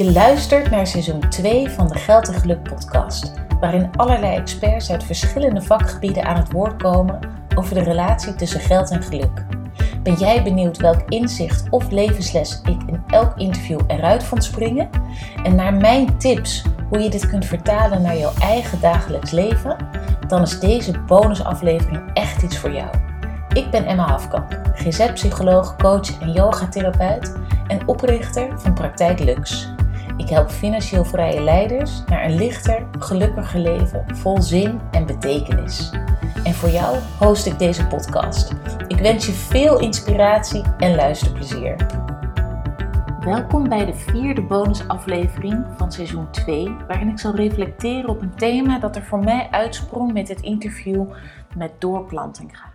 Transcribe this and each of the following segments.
Je luistert naar seizoen 2 van de Geld en Geluk podcast, waarin allerlei experts uit verschillende vakgebieden aan het woord komen over de relatie tussen geld en geluk. Ben jij benieuwd welk inzicht of levensles ik in elk interview eruit vond springen? En naar mijn tips hoe je dit kunt vertalen naar jouw eigen dagelijks leven? Dan is deze bonusaflevering echt iets voor jou. Ik ben Emma Hafkamp, GZ-psycholoog, coach en yogatherapeut en oprichter van Praktijk Lux. Ik help financieel vrije leiders naar een lichter, gelukkiger leven vol zin en betekenis. En voor jou host ik deze podcast. Ik wens je veel inspiratie en luisterplezier. Welkom bij de vierde bonusaflevering van seizoen 2, waarin ik zal reflecteren op een thema dat er voor mij uitsprong met het interview met Door Plantinga.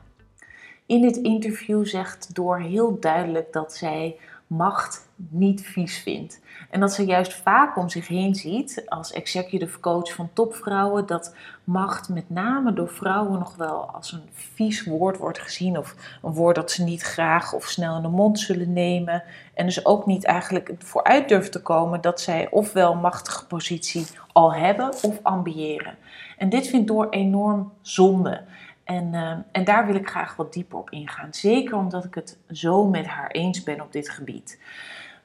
In dit interview zegt Door heel duidelijk dat zij macht niet vies vindt. En dat ze juist vaak om zich heen ziet als executive coach van topvrouwen dat macht met name door vrouwen nog wel als een vies woord wordt gezien of een woord dat ze niet graag of snel in de mond zullen nemen en dus ook niet eigenlijk vooruit durft te komen dat zij ofwel machtige positie al hebben of ambiëren. En dit vindt door enorm zonde. En, uh, en daar wil ik graag wat dieper op ingaan. Zeker omdat ik het zo met haar eens ben op dit gebied.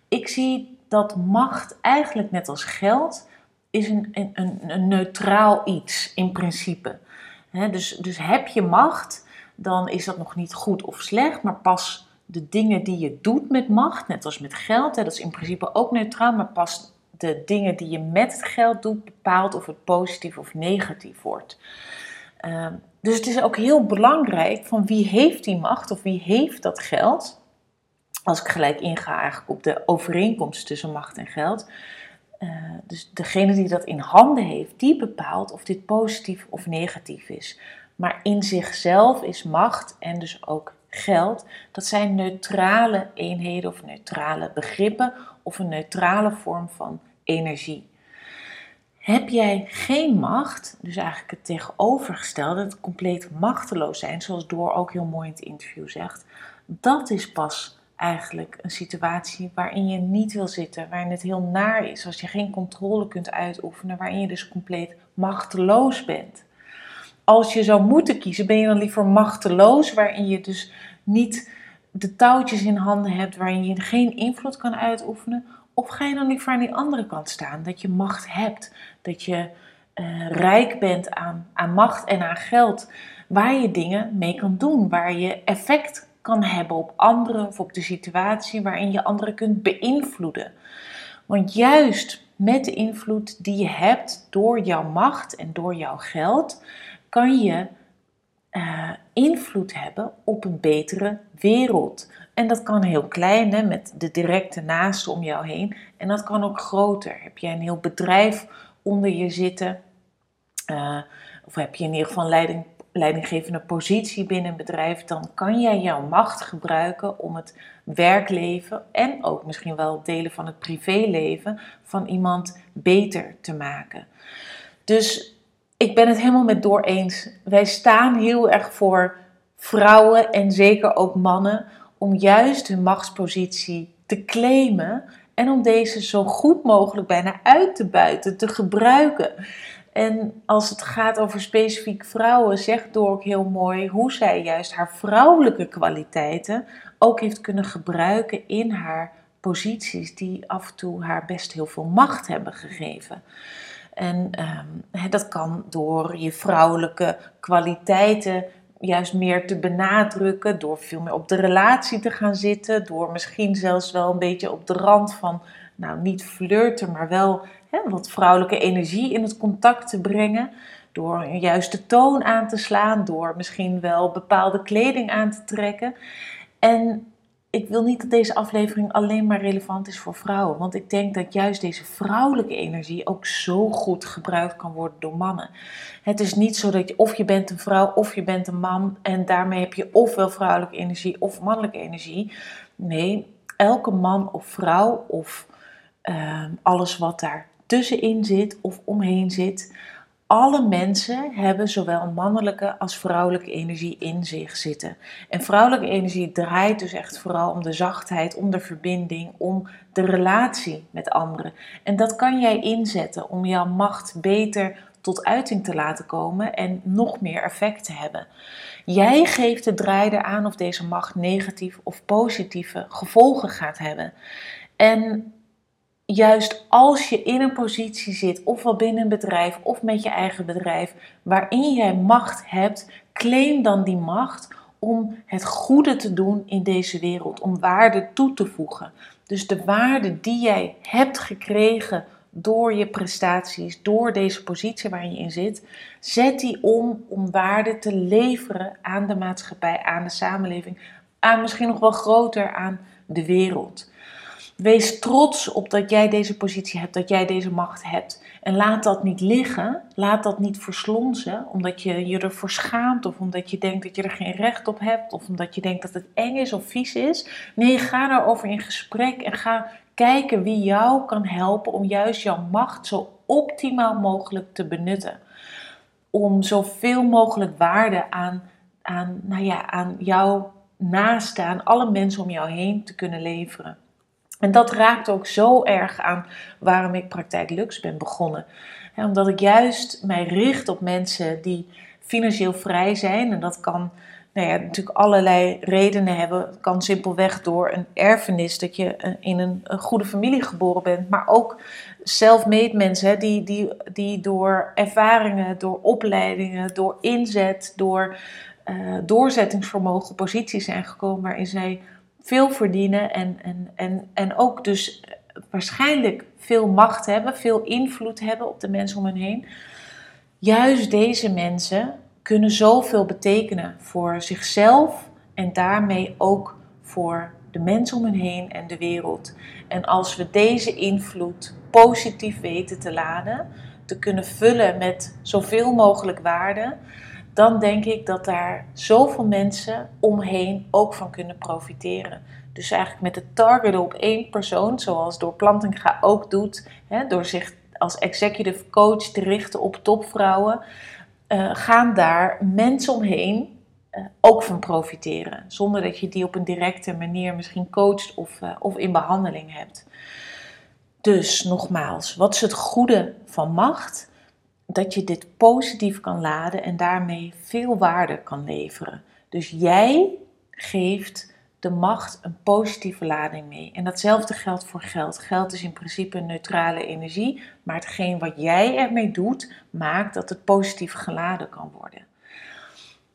Ik zie dat macht eigenlijk net als geld is een, een, een neutraal iets in principe. Dus, dus heb je macht, dan is dat nog niet goed of slecht, maar pas de dingen die je doet met macht, net als met geld, dat is in principe ook neutraal, maar pas de dingen die je met het geld doet bepaalt of het positief of negatief wordt. Uh, dus het is ook heel belangrijk van wie heeft die macht of wie heeft dat geld. Als ik gelijk inga eigenlijk op de overeenkomst tussen macht en geld. Uh, dus degene die dat in handen heeft, die bepaalt of dit positief of negatief is. Maar in zichzelf is macht en dus ook geld, dat zijn neutrale eenheden of neutrale begrippen of een neutrale vorm van energie. Heb jij geen macht, dus eigenlijk het tegenovergestelde, het compleet machteloos zijn, zoals Door ook heel mooi in het interview zegt, dat is pas eigenlijk een situatie waarin je niet wil zitten, waarin het heel naar is, als je geen controle kunt uitoefenen, waarin je dus compleet machteloos bent. Als je zou moeten kiezen, ben je dan liever machteloos, waarin je dus niet de touwtjes in handen hebt, waarin je geen invloed kan uitoefenen, of ga je dan liever aan die andere kant staan? Dat je macht hebt. Dat je uh, rijk bent aan, aan macht en aan geld. Waar je dingen mee kan doen. Waar je effect kan hebben op anderen of op de situatie waarin je anderen kunt beïnvloeden. Want juist met de invloed die je hebt door jouw macht en door jouw geld, kan je uh, invloed hebben op een betere wereld. En dat kan heel klein, hè, met de directe naasten om jou heen. En dat kan ook groter. Heb jij een heel bedrijf onder je zitten, uh, of heb je in ieder geval een leiding, leidinggevende positie binnen een bedrijf, dan kan jij jouw macht gebruiken om het werkleven en ook misschien wel delen van het privéleven van iemand beter te maken. Dus ik ben het helemaal met door eens. Wij staan heel erg voor vrouwen en zeker ook mannen om juist hun machtspositie te claimen en om deze zo goed mogelijk bijna uit te buiten, te gebruiken. En als het gaat over specifiek vrouwen, zegt Door ook heel mooi hoe zij juist haar vrouwelijke kwaliteiten ook heeft kunnen gebruiken in haar posities die af en toe haar best heel veel macht hebben gegeven. En um, dat kan door je vrouwelijke kwaliteiten juist meer te benadrukken, door veel meer op de relatie te gaan zitten, door misschien zelfs wel een beetje op de rand van, nou niet flirten, maar wel wat vrouwelijke energie in het contact te brengen, door een juiste toon aan te slaan, door misschien wel bepaalde kleding aan te trekken. En ik wil niet dat deze aflevering alleen maar relevant is voor vrouwen. Want ik denk dat juist deze vrouwelijke energie ook zo goed gebruikt kan worden door mannen. Het is niet zo dat je of je bent een vrouw of je bent een man. En daarmee heb je ofwel vrouwelijke energie of mannelijke energie. Nee, elke man of vrouw of uh, alles wat daar tussenin zit of omheen zit. Alle mensen hebben zowel mannelijke als vrouwelijke energie in zich zitten. En vrouwelijke energie draait dus echt vooral om de zachtheid, om de verbinding, om de relatie met anderen. En dat kan jij inzetten om jouw macht beter tot uiting te laten komen en nog meer effect te hebben. Jij geeft de draai aan of deze macht negatief of positieve gevolgen gaat hebben. En juist als je in een positie zit, ofwel binnen een bedrijf of met je eigen bedrijf, waarin jij macht hebt, claim dan die macht om het goede te doen in deze wereld, om waarde toe te voegen. Dus de waarde die jij hebt gekregen door je prestaties, door deze positie waar je in zit, zet die om om waarde te leveren aan de maatschappij, aan de samenleving, aan misschien nog wel groter aan de wereld. Wees trots op dat jij deze positie hebt, dat jij deze macht hebt. En laat dat niet liggen, laat dat niet verslonzen, omdat je je ervoor schaamt of omdat je denkt dat je er geen recht op hebt of omdat je denkt dat het eng is of vies is. Nee, ga daarover in gesprek en ga kijken wie jou kan helpen om juist jouw macht zo optimaal mogelijk te benutten. Om zoveel mogelijk waarde aan, aan, nou ja, aan jouw naasten, aan alle mensen om jou heen te kunnen leveren. En dat raakt ook zo erg aan waarom ik Praktijk Lux ben begonnen. omdat ik juist mij richt op mensen die financieel vrij zijn. En dat kan nou ja, natuurlijk allerlei redenen hebben. Het kan simpelweg door een erfenis dat je eh, in een, goede familie geboren bent. Maar ook self-made mensen die, die, die door ervaringen, door opleidingen, door inzet, door uh, doorzettingsvermogen posities zijn gekomen waarin zij veel verdienen en, en, en, en ook dus waarschijnlijk veel macht hebben, veel invloed hebben op de mensen om hen heen. Juist deze mensen kunnen zoveel betekenen voor zichzelf en daarmee ook voor de mensen om hen heen en de wereld. En als we deze invloed positief weten te laden, te kunnen vullen met zoveel mogelijk waarde, dan denk ik dat daar zoveel mensen omheen ook van kunnen profiteren. Dus eigenlijk met het targeten op één persoon, zoals door Plantinga ook doet, hè, door zich als executive coach te richten op topvrouwen, uh, gaan daar mensen omheen uh, ook van profiteren. Zonder dat je die op een directe manier misschien coacht of, uh, of in behandeling hebt. Dus nogmaals, wat is het goede van macht? Dat je dit positief kan laden en daarmee veel waarde kan leveren. Dus jij geeft de macht een positieve lading mee. En datzelfde geldt voor geld. Geld is in principe een neutrale energie, maar hetgeen wat jij ermee doet, maakt dat het positief geladen kan worden.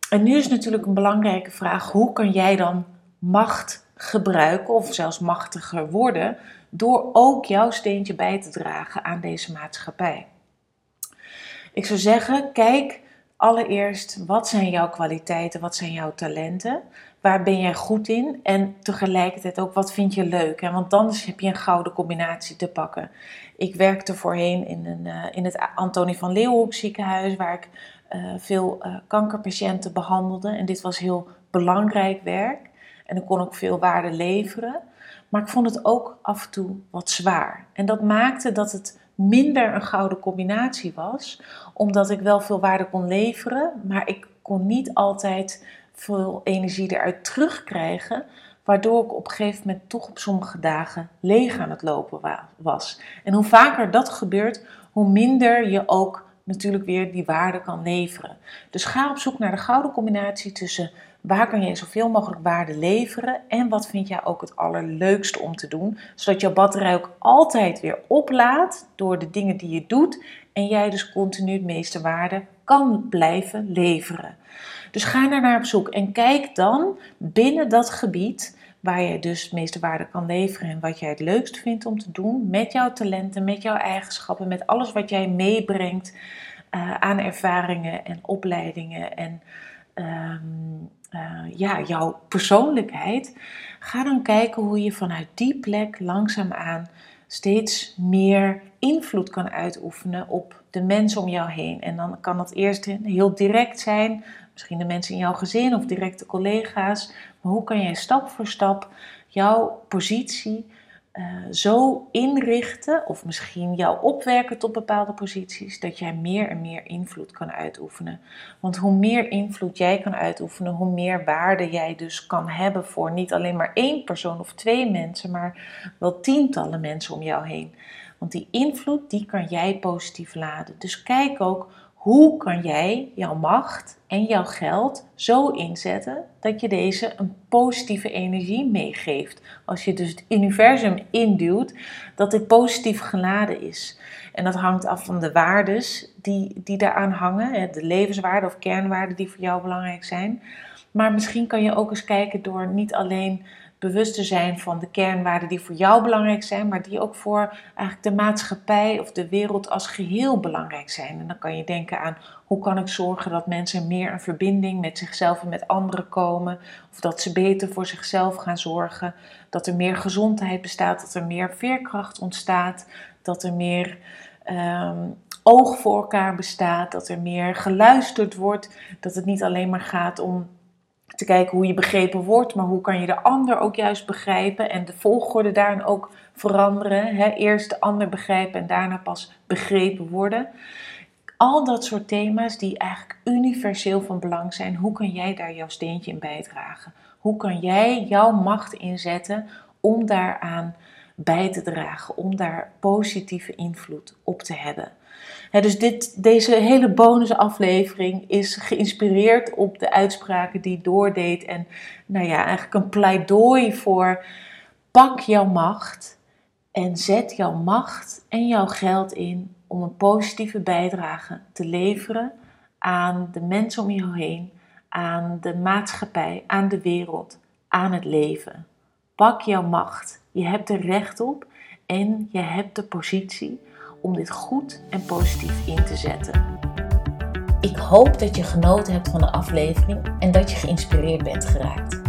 En nu is natuurlijk een belangrijke vraag: hoe kan jij dan macht gebruiken of zelfs machtiger worden door ook jouw steentje bij te dragen aan deze maatschappij? Ik zou zeggen, kijk allereerst wat zijn jouw kwaliteiten, wat zijn jouw talenten, waar ben jij goed in en tegelijkertijd ook wat vind je leuk. Hè? Want dan heb je een gouden combinatie te pakken. Ik werkte voorheen in, een, uh, in het Antonie van Leeuwenhoek ziekenhuis, waar ik uh, veel uh, kankerpatiënten behandelde. En dit was heel belangrijk werk en ik kon ook veel waarde leveren. Maar ik vond het ook af en toe wat zwaar. En dat maakte dat het minder een gouden combinatie was, omdat ik wel veel waarde kon leveren, maar ik kon niet altijd veel energie eruit terugkrijgen, waardoor ik op een gegeven moment toch op sommige dagen leeg aan het lopen was. En hoe vaker dat gebeurt, hoe minder je ook natuurlijk weer die waarde kan leveren. Dus ga op zoek naar de gouden combinatie tussen Waar kan je zoveel mogelijk waarde leveren? En wat vind jij ook het allerleukste om te doen? Zodat jouw batterij ook altijd weer oplaadt door de dingen die je doet. En jij dus continu het meeste waarde kan blijven leveren. Dus ga daar naar op zoek en kijk dan binnen dat gebied waar je dus het meeste waarde kan leveren en wat jij het leukst vindt om te doen met jouw talenten, met jouw eigenschappen, met alles wat jij meebrengt uh, aan ervaringen en opleidingen en um, uh, ja, jouw persoonlijkheid, ga dan kijken hoe je vanuit die plek langzaamaan steeds meer invloed kan uitoefenen op de mensen om jou heen. En dan kan dat eerst heel direct zijn, misschien de mensen in jouw gezin of directe collega's. Maar hoe kan jij stap voor stap jouw positie eh, zo inrichten, of misschien jou opwerken tot bepaalde posities, dat jij meer en meer invloed kan uitoefenen. Want hoe meer invloed jij kan uitoefenen, hoe meer waarde jij dus kan hebben voor niet alleen maar één persoon of twee mensen, maar wel tientallen mensen om jou heen. Want die invloed, die kan jij positief laden. Dus kijk ook hoe kan jij jouw macht en jouw geld zo inzetten dat je deze een positieve energie meegeeft. Als je dus het universum induwt, dat dit positief geladen is. En dat hangt af van de waardes die, die daaraan hangen, de levenswaarden of kernwaarden die voor jou belangrijk zijn. Maar misschien kan je ook eens kijken door niet alleen bewust te zijn van de kernwaarden die voor jou belangrijk zijn, maar die ook voor eigenlijk de maatschappij of de wereld als geheel belangrijk zijn. En dan kan je denken aan hoe kan ik zorgen dat mensen meer een verbinding met zichzelf en met anderen komen, of dat ze beter voor zichzelf gaan zorgen, dat er meer gezondheid bestaat, dat er meer veerkracht ontstaat, dat er meer ehm, oog voor elkaar bestaat, dat er meer geluisterd wordt, dat het niet alleen maar gaat om te kijken hoe je begrepen wordt, maar hoe kan je de ander ook juist begrijpen en de volgorde daarin ook veranderen. Hè? Eerst de ander begrijpen en daarna pas begrepen worden. Al dat soort thema's die eigenlijk universeel van belang zijn, hoe kan jij daar jouw steentje in bijdragen? Hoe kan jij jouw macht inzetten om daaraan bij te dragen, om daar positieve invloed op te hebben? Dus dit, deze hele bonusaflevering is geïnspireerd op de uitspraken die doordeed. En nou ja, eigenlijk een pleidooi voor pak jouw macht en zet jouw macht en jouw geld in om een positieve bijdrage te leveren aan de mensen om je heen, aan de maatschappij, aan de wereld, aan het leven. Pak jouw macht. Je hebt er recht op en je hebt de positie om dit goed en positief in te zetten. Ik hoop dat je genoten hebt van de aflevering en dat je geïnspireerd bent geraakt.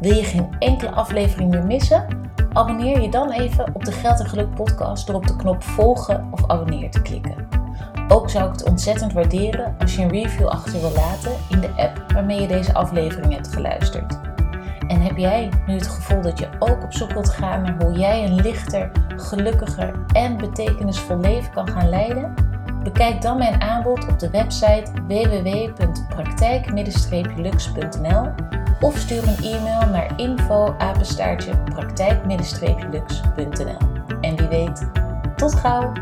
Wil je geen enkele aflevering meer missen? Abonneer je dan even op de Geld en Geluk podcast door op de knop volgen of abonneer te klikken. Ook zou ik het ontzettend waarderen als je een review achter wil laten in de app waarmee je deze aflevering hebt geluisterd. En heb jij nu het gevoel dat je ook op zoek wilt gaan naar hoe jij een lichter, gelukkiger en betekenisvol leven kan gaan leiden? Bekijk dan mijn aanbod op de website www.praktijk-lux.nl of stuur een e-mail naar info praktijk-lux.nl. En wie weet, tot gauw!